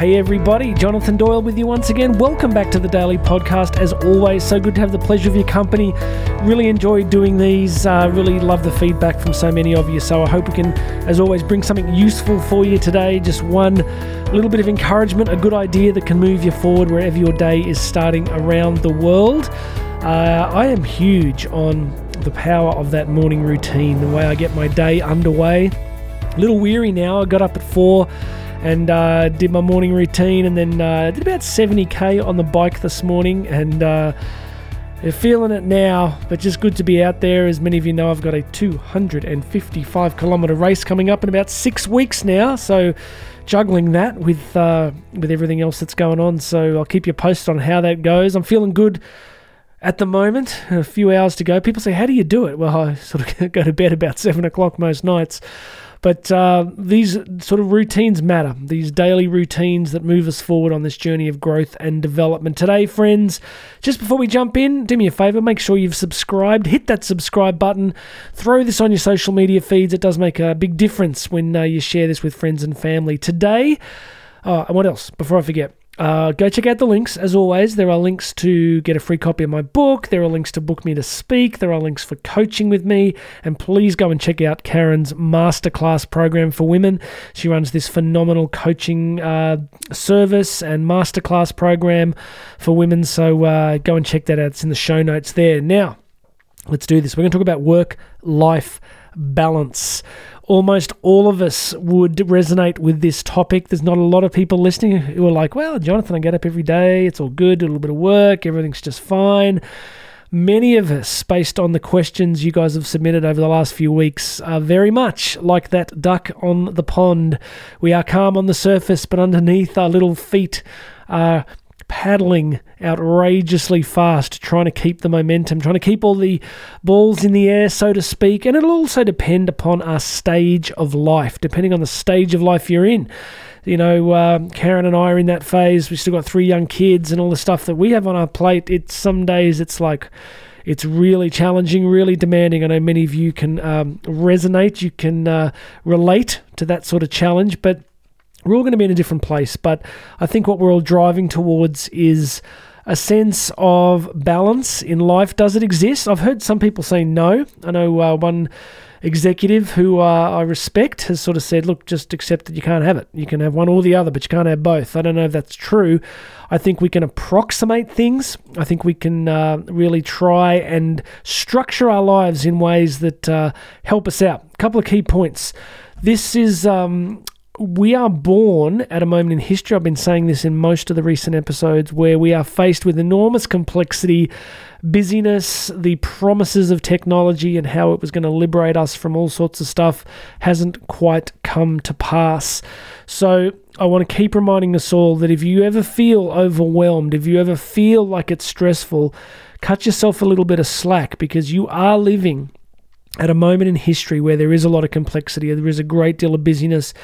hey everybody, Jonathan Doyle with you once again. Welcome back to the Daily Podcast. As always, so good to have the pleasure of your company. Really enjoy doing these. Uh, really love the feedback from so many of you. So I hope we can, as always, bring something useful for you today. Just one little bit of encouragement, a good idea that can move you forward wherever your day is starting around the world. Uh, I am huge on the power of that morning routine, the way I get my day underway. A little weary now. I got up at four and uh, did my morning routine and then uh, did about 70k on the bike this morning and uh, feeling it now but just good to be out there as many of you know i've got a 255 kilometer race coming up in about six weeks now so juggling that with uh, with everything else that's going on so i'll keep you posted on how that goes i'm feeling good at the moment, a few hours to go. People say, How do you do it? Well, I sort of go to bed about seven o'clock most nights. But uh, these sort of routines matter, these daily routines that move us forward on this journey of growth and development. Today, friends, just before we jump in, do me a favor, make sure you've subscribed, hit that subscribe button, throw this on your social media feeds. It does make a big difference when uh, you share this with friends and family. Today, uh, and what else? Before I forget, uh, go check out the links. As always, there are links to get a free copy of my book. There are links to book me to speak. There are links for coaching with me. And please go and check out Karen's masterclass program for women. She runs this phenomenal coaching uh, service and masterclass program for women. So uh, go and check that out. It's in the show notes there. Now, let's do this. We're going to talk about work life balance almost all of us would resonate with this topic. There's not a lot of people listening who are like, well, Jonathan, I get up every day, it's all good, a little bit of work, everything's just fine. Many of us, based on the questions you guys have submitted over the last few weeks, are very much like that duck on the pond. We are calm on the surface, but underneath our little feet are paddling outrageously fast, trying to keep the momentum, trying to keep all the balls in the air, so to speak. And it'll also depend upon our stage of life, depending on the stage of life you're in. You know, uh, Karen and I are in that phase. We've still got three young kids and all the stuff that we have on our plate. It's some days it's like it's really challenging, really demanding. I know many of you can um, resonate, you can uh, relate to that sort of challenge, but we're all going to be in a different place, but I think what we're all driving towards is a sense of balance in life. Does it exist? I've heard some people say no. I know uh, one executive who uh, I respect has sort of said, look, just accept that you can't have it. You can have one or the other, but you can't have both. I don't know if that's true. I think we can approximate things. I think we can uh, really try and structure our lives in ways that uh, help us out. A couple of key points. This is um, we are born at a moment in history. I've been saying this in most of the recent episodes where we are faced with enormous complexity, busyness, the promises of technology and how it was going to liberate us from all sorts of stuff hasn't quite come to pass. So, I want to keep reminding us all that if you ever feel overwhelmed, if you ever feel like it's stressful, cut yourself a little bit of slack because you are living at a moment in history where there is a lot of complexity, there is a great deal of busyness,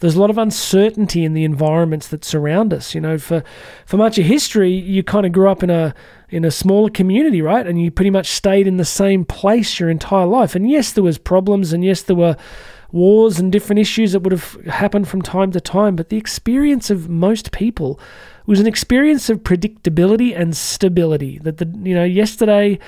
there's a lot of uncertainty in the environments that surround us. You know, for for much of history, you kind of grew up in a in a smaller community, right? And you pretty much stayed in the same place your entire life. And yes, there was problems, and yes, there were wars and different issues that would have happened from time to time. But the experience of most people was an experience of predictability and stability. That the you know yesterday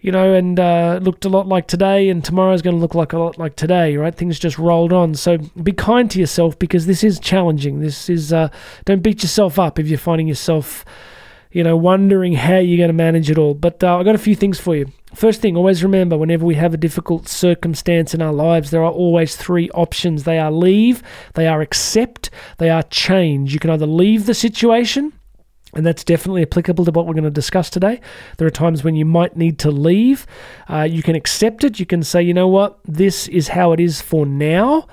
you know, and uh, looked a lot like today, and tomorrow's going to look like a lot like today, right? Things just rolled on. So be kind to yourself because this is challenging. This is, uh, don't beat yourself up if you're finding yourself, you know, wondering how you're going to manage it all. But uh, I've got a few things for you. First thing, always remember whenever we have a difficult circumstance in our lives, there are always three options they are leave, they are accept, they are change. You can either leave the situation and that's definitely applicable to what we're going to discuss today. There are times when you might need to leave. Uh, you can accept it. You can say, you know what, this is how it is for now.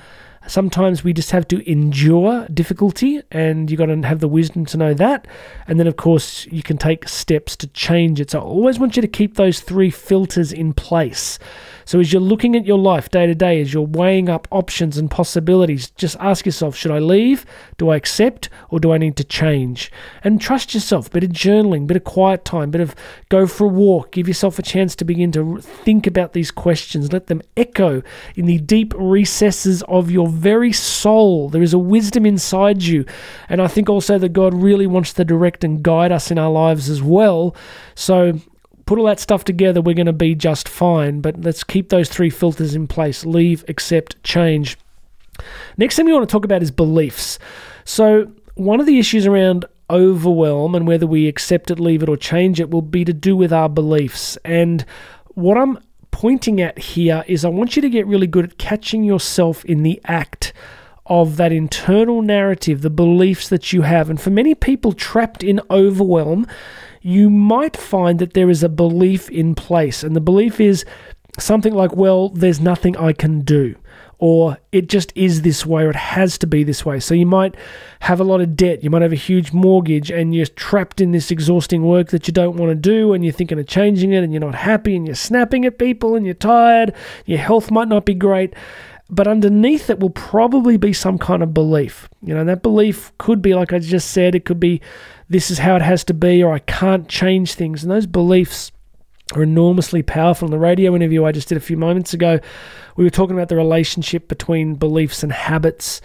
Sometimes we just have to endure difficulty, and you've got to have the wisdom to know that. And then, of course, you can take steps to change it. So I always want you to keep those three filters in place. So as you're looking at your life day to day, as you're weighing up options and possibilities, just ask yourself, should I leave? Do I accept? Or do I need to change? And trust yourself. Bit of journaling, bit of quiet time, bit of go for a walk. Give yourself a chance to begin to think about these questions. Let them echo in the deep recesses of your very soul. There is a wisdom inside you. And I think also that God really wants to direct and guide us in our lives as well. So put all that stuff together, we're going to be just fine. But let's keep those three filters in place leave, accept, change. Next thing we want to talk about is beliefs. So, one of the issues around overwhelm and whether we accept it, leave it, or change it will be to do with our beliefs. And what I'm pointing at here is I want you to get really good at catching yourself in the act of that internal narrative, the beliefs that you have. And for many people trapped in overwhelm, you might find that there is a belief in place. And the belief is something like, well, there's nothing I can do or it just is this way or it has to be this way. So you might have a lot of debt, you might have a huge mortgage, and you're trapped in this exhausting work that you don't want to do, and you're thinking of changing it, and you're not happy, and you're snapping at people, and you're tired, your health might not be great. But underneath it will probably be some kind of belief. You know, that belief could be, like I just said, it could be this is how it has to be, or I can't change things. And those beliefs are enormously powerful. In the radio interview I just did a few moments ago, we were talking about the relationship between beliefs and habits.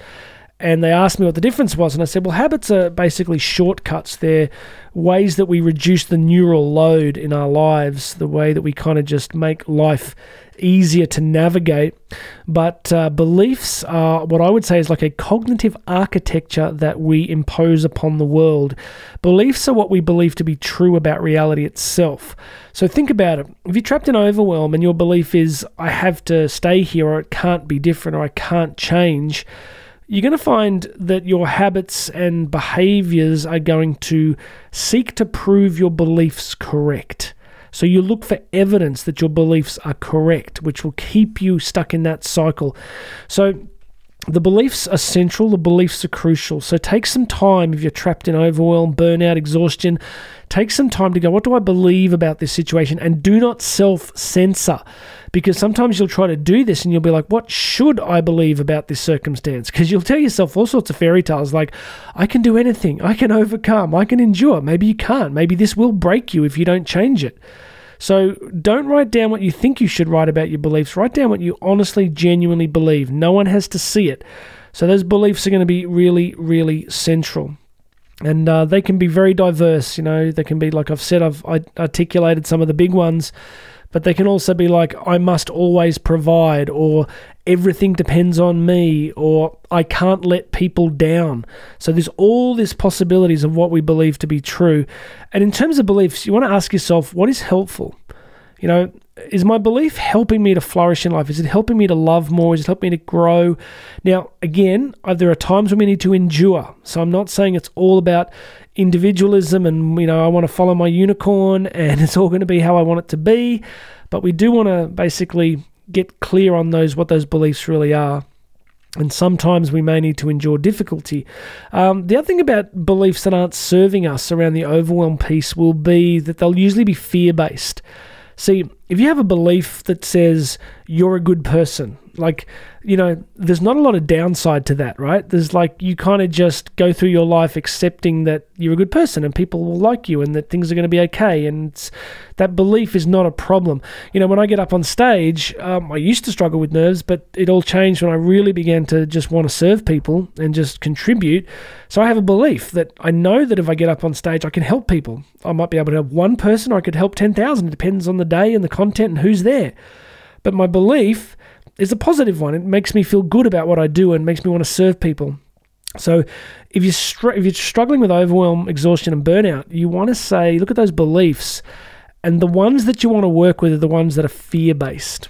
And they asked me what the difference was. And I said, well, habits are basically shortcuts. They're ways that we reduce the neural load in our lives, the way that we kind of just make life easier to navigate. But uh, beliefs are what I would say is like a cognitive architecture that we impose upon the world. Beliefs are what we believe to be true about reality itself. So think about it. If you're trapped in overwhelm and your belief is, I have to stay here or it can't be different or I can't change you're going to find that your habits and behaviors are going to seek to prove your beliefs correct. So you look for evidence that your beliefs are correct, which will keep you stuck in that cycle. So the beliefs are central, the beliefs are crucial. So take some time if you're trapped in overwhelm, burnout, exhaustion. Take some time to go, what do I believe about this situation? And do not self censor because sometimes you'll try to do this and you'll be like, what should I believe about this circumstance? Because you'll tell yourself all sorts of fairy tales like, I can do anything, I can overcome, I can endure. Maybe you can't. Maybe this will break you if you don't change it. So don't write down what you think you should write about your beliefs. Write down what you honestly, genuinely believe. No one has to see it. So those beliefs are going to be really, really central. And uh, they can be very diverse. You know, they can be, like I've said, I've articulated some of the big ones but they can also be like, I must always provide, or everything depends on me, or I can't let people down. So there's all these possibilities of what we believe to be true. And in terms of beliefs, you want to ask yourself, what is helpful? You know, is my belief helping me to flourish in life? Is it helping me to love more? Is it helping me to grow? Now, again, uh, there are times when we need to endure. So I'm not saying it's all about individualism and, you know, I want to follow my unicorn and it's all going to be how I want it to be. But we do want to basically get clear on those, what those beliefs really are. And sometimes we may need to endure difficulty. Um, the other thing about beliefs that aren't serving us around the overwhelm piece will be that they'll usually be fear based. See, if you have a belief that says you're a good person, like, you know, there's not a lot of downside to that, right? There's like you kind of just go through your life accepting that you're a good person and people will like you and that things are going to be okay. And that belief is not a problem. You know, when I get up on stage, um, I used to struggle with nerves, but it all changed when I really began to just want to serve people and just contribute. So I have a belief that I know that if I get up on stage, I can help people. I might be able to help one person or I could help 10,000. It depends on the day and the content and who's there. But my belief is a positive one. It makes me feel good about what I do and makes me want to serve people. So, if you're str- if you're struggling with overwhelm, exhaustion, and burnout, you want to say, look at those beliefs, and the ones that you want to work with are the ones that are fear based.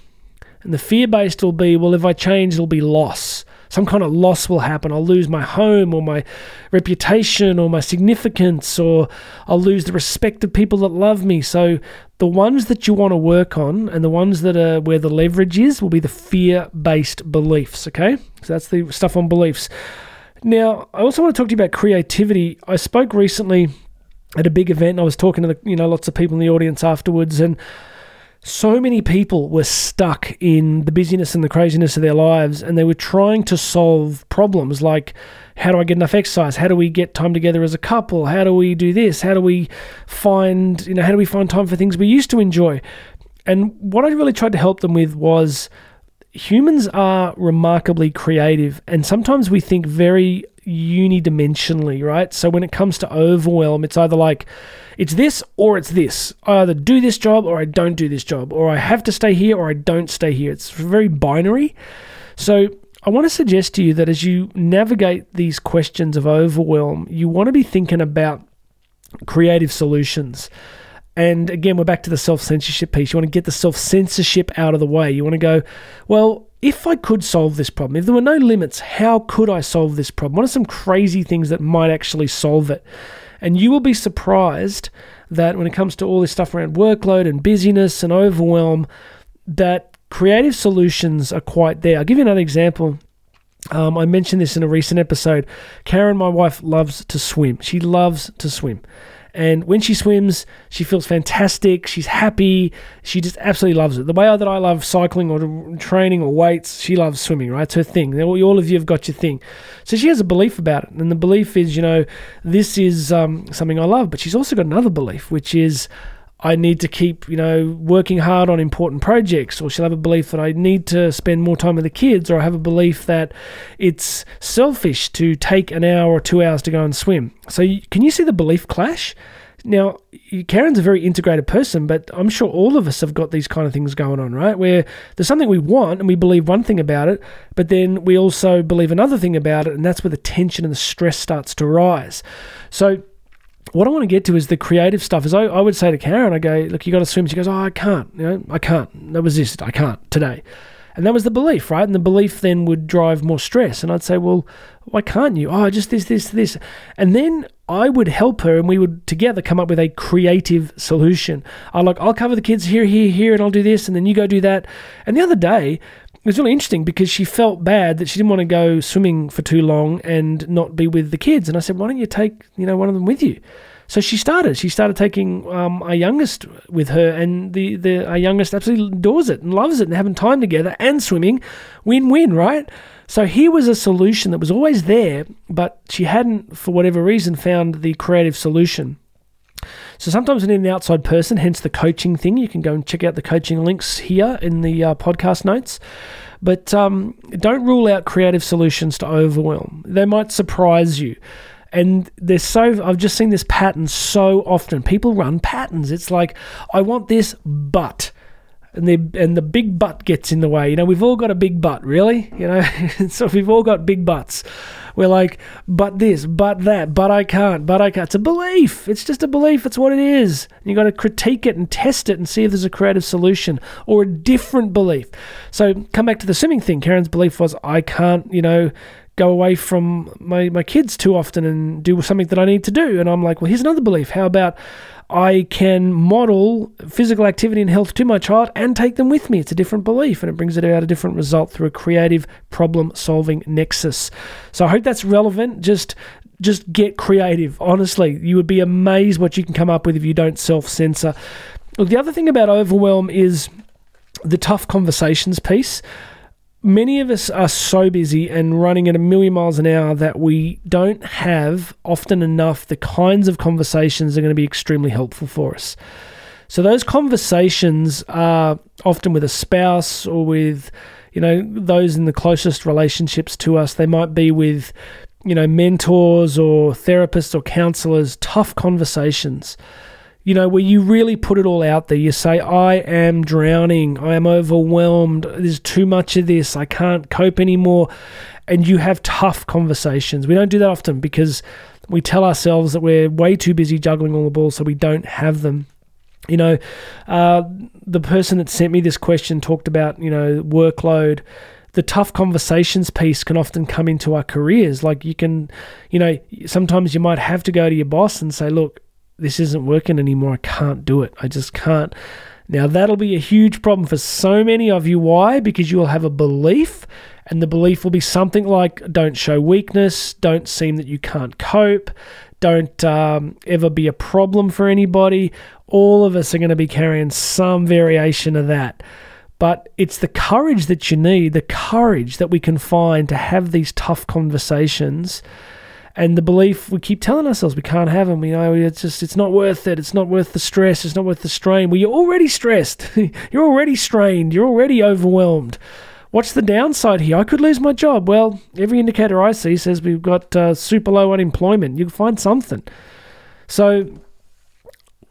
And the fear based will be, well, if I change, it'll be loss some kind of loss will happen. I'll lose my home or my reputation or my significance or I'll lose the respect of people that love me. So the ones that you want to work on and the ones that are where the leverage is will be the fear-based beliefs, okay? So that's the stuff on beliefs. Now, I also want to talk to you about creativity. I spoke recently at a big event. and I was talking to the, you know lots of people in the audience afterwards and so many people were stuck in the busyness and the craziness of their lives and they were trying to solve problems like how do I get enough exercise? How do we get time together as a couple? How do we do this? How do we find, you know, how do we find time for things we used to enjoy? And what I really tried to help them with was humans are remarkably creative, and sometimes we think very unidimensionally, right? So when it comes to overwhelm, it's either like it's this or it's this. I either do this job or I don't do this job, or I have to stay here or I don't stay here. It's very binary. So I want to suggest to you that as you navigate these questions of overwhelm, you want to be thinking about creative solutions. And again, we're back to the self censorship piece. You want to get the self censorship out of the way. You want to go, well, if I could solve this problem, if there were no limits, how could I solve this problem? What are some crazy things that might actually solve it? And you will be surprised that when it comes to all this stuff around workload and busyness and overwhelm, that creative solutions are quite there. I'll give you another example. Um, I mentioned this in a recent episode. Karen, my wife, loves to swim. She loves to swim. And when she swims, she feels fantastic. She's happy. She just absolutely loves it. The way that I love cycling or training or weights, she loves swimming, right? It's her thing. All of you have got your thing. So she has a belief about it. And the belief is, you know, this is um, something I love. But she's also got another belief, which is, I need to keep, you know, working hard on important projects, or she'll have a belief that I need to spend more time with the kids, or I have a belief that it's selfish to take an hour or two hours to go and swim. So, you, can you see the belief clash? Now, Karen's a very integrated person, but I'm sure all of us have got these kind of things going on, right? Where there's something we want and we believe one thing about it, but then we also believe another thing about it, and that's where the tension and the stress starts to rise. So, what I want to get to is the creative stuff. Is I, I would say to Karen, I go, look, you got to swim. She goes, oh, I can't. You know, I can't. That was this. I can't today. And that was the belief, right? And the belief then would drive more stress. And I'd say, well, why can't you? Oh, just this, this, this. And then I would help her and we would together come up with a creative solution. Oh, I like, I'll cover the kids here, here, here, and I'll do this, and then you go do that. And the other day, it was really interesting because she felt bad that she didn't want to go swimming for too long and not be with the kids. And I said, why don't you take, you know, one of them with you? So she started. She started taking um, our youngest with her, and the, the our youngest absolutely adores it and loves it, and having time together and swimming, win win, right? So here was a solution that was always there, but she hadn't, for whatever reason, found the creative solution. So sometimes we need an outside person, hence the coaching thing. You can go and check out the coaching links here in the uh, podcast notes. But um, don't rule out creative solutions to overwhelm. They might surprise you. And there's so I've just seen this pattern so often. People run patterns. It's like, I want this, but and the and the big butt gets in the way. You know, we've all got a big butt, really. You know, so we've all got big butts. We're like, but this, but that, but I can't, but I can't. It's a belief. It's just a belief. It's what it is. You got to critique it and test it and see if there's a creative solution or a different belief. So come back to the swimming thing. Karen's belief was, I can't, you know, go away from my, my kids too often and do something that I need to do. And I'm like, well, here's another belief. How about I can model physical activity and health to my child and take them with me. It's a different belief and it brings it out a different result through a creative problem solving nexus. So I hope that's relevant. Just just get creative. Honestly, you would be amazed what you can come up with if you don't self censor. Look, the other thing about overwhelm is the tough conversations piece many of us are so busy and running at a million miles an hour that we don't have often enough the kinds of conversations that are going to be extremely helpful for us. So those conversations are often with a spouse or with, you know, those in the closest relationships to us. They might be with, you know, mentors or therapists or counselors, tough conversations you know, where you really put it all out there. You say, I am drowning. I am overwhelmed. There's too much of this. I can't cope anymore. And you have tough conversations. We don't do that often because we tell ourselves that we're way too busy juggling all the balls, so we don't have them. You know, uh, the person that sent me this question talked about, you know, workload the tough conversations piece can often come into our careers. Like you can, you know, sometimes you might have to go to your boss and say, look, this isn't working anymore. I can't do it. I just can't. Now, that'll be a huge problem for so many of you. Why? Because you will have a belief, and the belief will be something like don't show weakness, don't seem that you can't cope, don't um, ever be a problem for anybody. All of us are going to be carrying some variation of that. But it's the courage that you need, the courage that we can find to have these tough conversations and the belief we keep telling ourselves we can't have them. You know, it's just it's not worth it. It's not worth the stress. It's not worth the strain. Well, you're already stressed. you're already strained. You're already overwhelmed. What's the downside here? I could lose my job. Well, every indicator I see says we've got uh, super low unemployment. You can find something. So,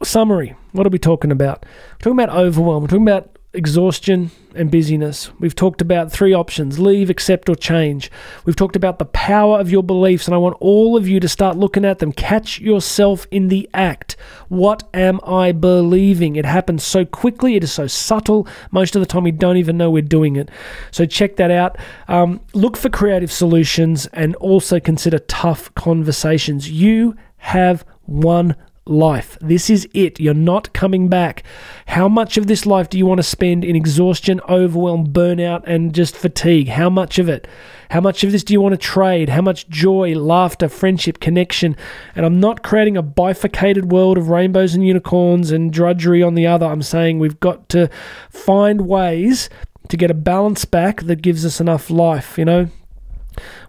summary what are we talking about? We're talking about overwhelm. We're talking about exhaustion and busyness. We've talked about three options leave, accept, or change. We've talked about the power of your beliefs, and I want all of you to start looking at them. Catch yourself in the act. What am I believing? It happens so quickly, it is so subtle. Most of the time, we don't even know we're doing it. So, check that out. Um, look for creative solutions and also consider tough conversations. You have one life. This is it. You're not coming back. How much of this life do you want to spend in exhaustion, overwhelm, burnout, and just fatigue? How much of it? How much of this do you want to trade? How much joy, laughter, friendship, connection? And I'm not creating a bifurcated world of rainbows and unicorns and drudgery on the other. I'm saying we've got to find ways to get a balance back that gives us enough life, you know?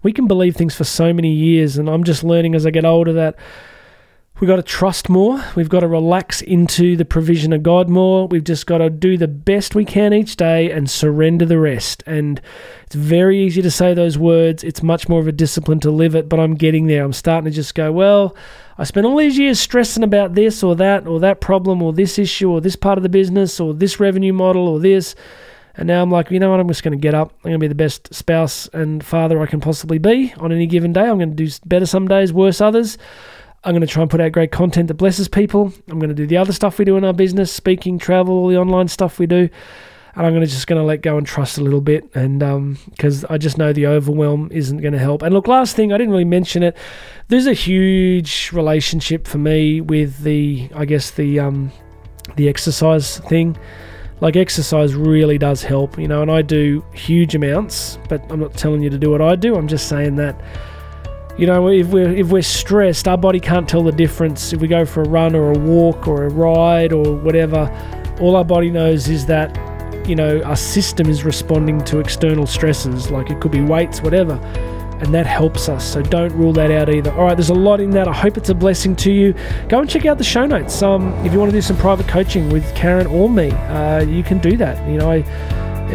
We can believe things for so many years, and I'm just learning as I get older that We've got to trust more. We've got to relax into the provision of God more. We've just got to do the best we can each day and surrender the rest. And it's very easy to say those words. It's much more of a discipline to live it, but I'm getting there. I'm starting to just go, well, I spent all these years stressing about this or that or that problem or this issue or this part of the business or this revenue model or this. And now I'm like, you know what? I'm just going to get up. I'm going to be the best spouse and father I can possibly be on any given day. I'm going to do better some days, worse others. I'm going to try and put out great content that blesses people. I'm going to do the other stuff we do in our business, speaking, travel, all the online stuff we do. And I'm going to just going to let go and trust a little bit, and because um, I just know the overwhelm isn't going to help. And look, last thing I didn't really mention it. There's a huge relationship for me with the, I guess the um, the exercise thing. Like exercise really does help, you know. And I do huge amounts, but I'm not telling you to do what I do. I'm just saying that you know, if we're if we're stressed, our body can't tell the difference. If we go for a run or a walk or a ride or whatever, all our body knows is that you know our system is responding to external stresses, like it could be weights, whatever, and that helps us. So don't rule that out either. All right, there's a lot in that. I hope it's a blessing to you. Go and check out the show notes. Um, if you want to do some private coaching with Karen or me, uh, you can do that. You know, I,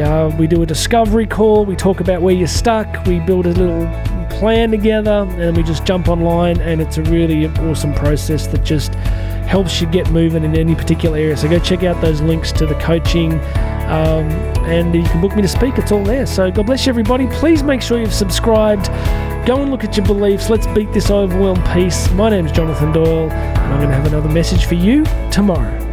uh, we do a discovery call. We talk about where you're stuck. We build a little plan together and we just jump online and it's a really awesome process that just helps you get moving in any particular area. So go check out those links to the coaching um, and you can book me to speak. It's all there. So God bless you, everybody. Please make sure you've subscribed. Go and look at your beliefs. Let's beat this overwhelmed piece. My name is Jonathan Doyle and I'm going to have another message for you tomorrow.